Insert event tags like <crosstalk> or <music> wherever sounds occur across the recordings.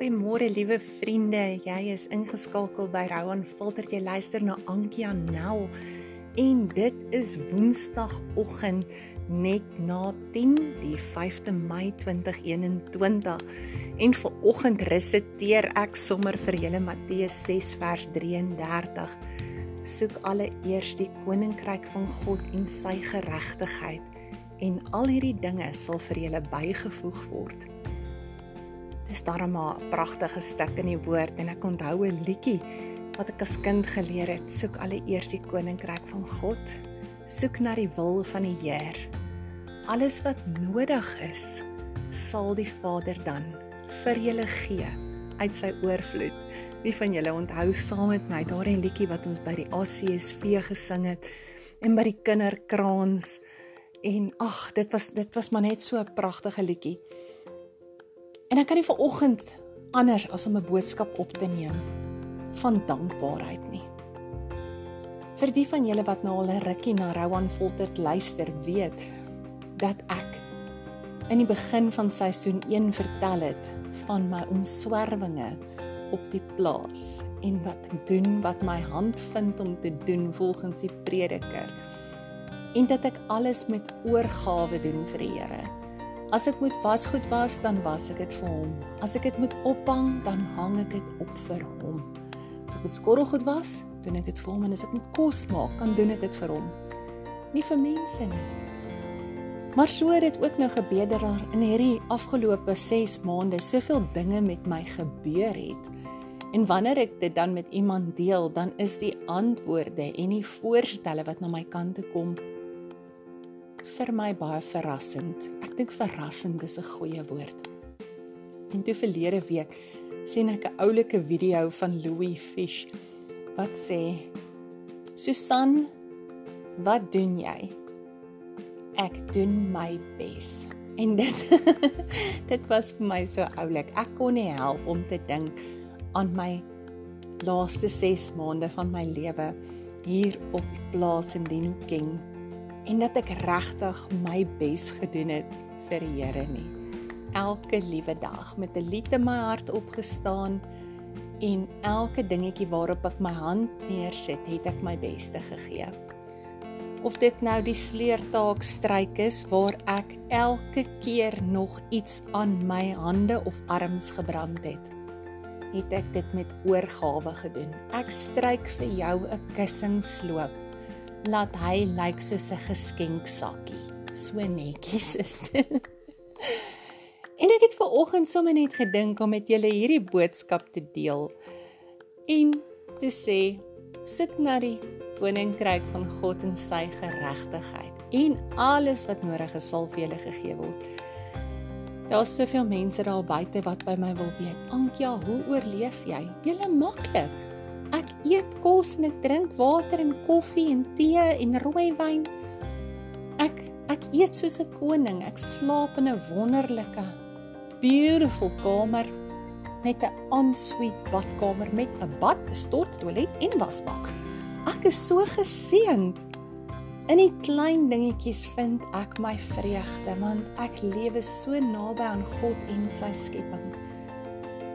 Goeiemôre liewe vriende. Jy is ingeskakel by Rowan Filter. Jy luister na Ankie Nel en dit is Woensdagoggend net na 10 die 5de Mei 2021. En vir oggend resiteer ek sommer vir julle Matteus 6 vers 33. Soek alle eers die koninkryk van God en sy geregtigheid en al hierdie dinge sal vir julle bygevoeg word. Dis darem 'n pragtige stuk in die woord en ek onthou 'n liedjie wat ek as kind geleer het, soek alle eers die koninkryk van God, soek na die wil van die Heer. Alles wat nodig is, sal die Vader dan vir julle gee uit sy oorvloed. Wie van julle onthou saam met my daardie liedjie wat ons by die ACSV gesing het en by die kinderkraans en ag, dit was dit was maar net so 'n pragtige liedjie. En ek kan nie vanoggend anders as om 'n boodskap op te neem van dankbaarheid nie. Vir die van julle wat nou al 'n rukkie na Rowan Voltert luister, weet dat ek in die begin van seisoen 1 vertel het van my omswervinge op die plaas en wat ek doen wat my hand vind om te doen volgens die prediker en dat ek alles met oorgawe doen vir die Here As ek moet wasgoed was, dan was ek dit vir hom. As ek dit moet ophang, dan hang ek dit op vir hom. As ek moet skorrelgoed was, doen ek dit vir hom en as ek moet kos maak, kan doen ek dit vir hom. Nie vir mense nie. Maar so het dit ook nou gebeur daar in hierdie afgelope 6 maande soveel dinge met my gebeur het. En wanneer ek dit dan met iemand deel, dan is die antwoorde en die voorstelle wat na my kant toe kom vir my baie verrassend. Ek dink verrassend is 'n goeie woord. En toe verlede week sien ek 'n oulike video van Louis Fish wat sê: "Susan, wat doen jy?" Ek doen my bes. En dit <laughs> dit was vir my so oulik. Ek kon nie help om te dink aan my laaste 6 maande van my lewe hier op plaas in Dinoking en dat ek regtig my bes gedoen het vir die Here nie. Elke liewe dag met 'n lied in my hart opgestaan en elke dingetjie waarop ek my hand neersit, het ek my beste gegee. Of dit nou die sleertaak stryk is waar ek elke keer nog iets aan my hande of arms gebrand het, het ek dit met oorgawe gedoen. Ek stryk vir jou 'n kussingsloop laat hy lyk like soos 'n geskenksakkie. So netjies is dit. <laughs> en ek het ver oggend sommer net gedink om met julle hierdie boodskap te deel en te sê soek na die koninkryk van God en sy geregtigheid en alles wat nodig is sal vir julle gegee word. Daar's soveel mense daar buite wat by my wil weet. Ankia, hoe oorleef jy? Julle maklik. Ek eet kos en ek drink water en koffie en tee en rooiwyn. Ek ek eet soos 'n koning. Ek slaap in 'n wonderlike beautiful kamer met 'n ensuite badkamer met 'n bad, 'n stort, toilet en wasbak. Ek is so geseënd. In die klein dingetjies vind ek my vreugde want ek lewe so naby aan God en sy skepping.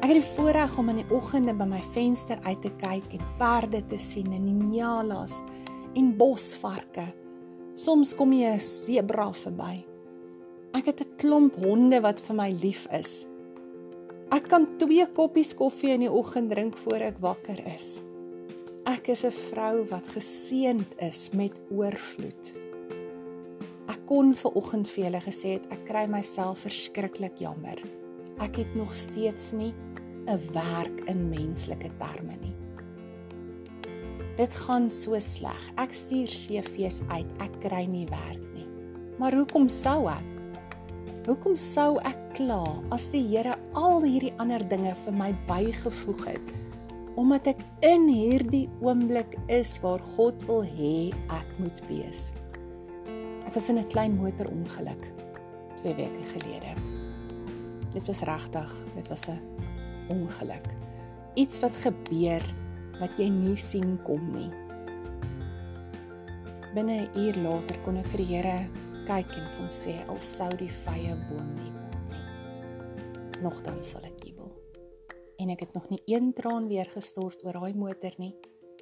Ek het die voorreg om in die oggende by my venster uit te kyk en perde te sien en nyalas en bosvarke. Soms kom jy 'n sebra verby. Ek het 'n klomp honde wat vir my lief is. Ek kan twee koppies koffie in die oggend drink voor ek wakker is. Ek is 'n vrou wat geseënd is met oorvloed. Ek kon ver oggend vir julle gesê het ek kry myself verskriklik jammer. Ek het nog steeds nie 'n werk in menslike terme nie. Dit gaan so sleg. Ek stuur CV's uit. Ek kry nie werk nie. Maar hoekom sou ek? Hoekom sou ek kla as die Here al hierdie ander dinge vir my bygevoeg het? Omdat ek in hierdie oomblik is waar God wil hê ek moet wees. Ek was in 'n klein motorongeluk 2 weke gelede. Dit was regtig, dit was 'n ongeluk. Iets wat gebeur wat jy nie sien kom nie. Binne 'n uur later kon ek vir die Here kyk en hom sê al sou die vye boom nie bot nie. Nogtans sal ek jubel. en ek het nog nie een traan weer gestort oor daai motor nie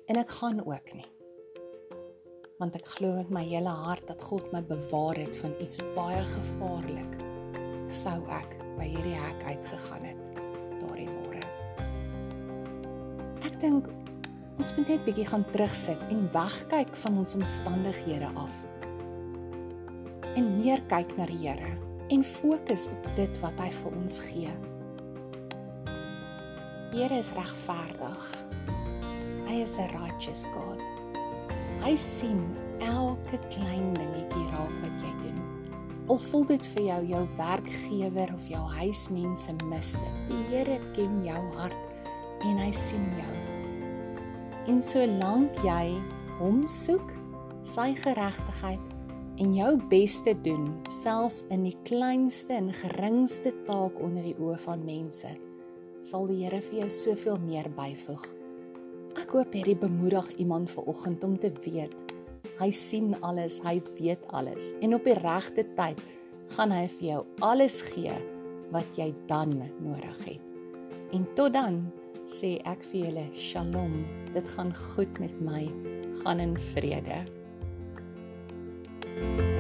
en ek gaan ook nie. Want ek glo met my hele hart dat God my bewaar het van iets baie gevaarlik. Sou ek by hierdie hek uitgegaan het daardie môre. Ek dink ons moet net bietjie gaan terugsit en wegkyk van ons omstandighede af. En meer kyk na die Here en fokus op dit wat hy vir ons gee. Here is regverdig. Hy is 'n righteous God. Hy sien elke klein dingetjie Al voel dit vir jou jou werkgewer of jou huismense mis dit. Die Here ken jou hart en hy sien jou. En solank jy hom soek, sy geregtigheid en jou bes te doen, selfs in die kleinste en geringste taak onder die oë van mense, sal die Here vir jou soveel meer byvoeg. Ek hoop hierdie bemoedig iemand vanoggend om te weet Hy sien alles, hy weet alles en op die regte tyd gaan hy vir jou alles gee wat jy dan nodig het. En tot dan sê ek vir julle Shalom. Dit gaan goed met my. Gaan in vrede. thank you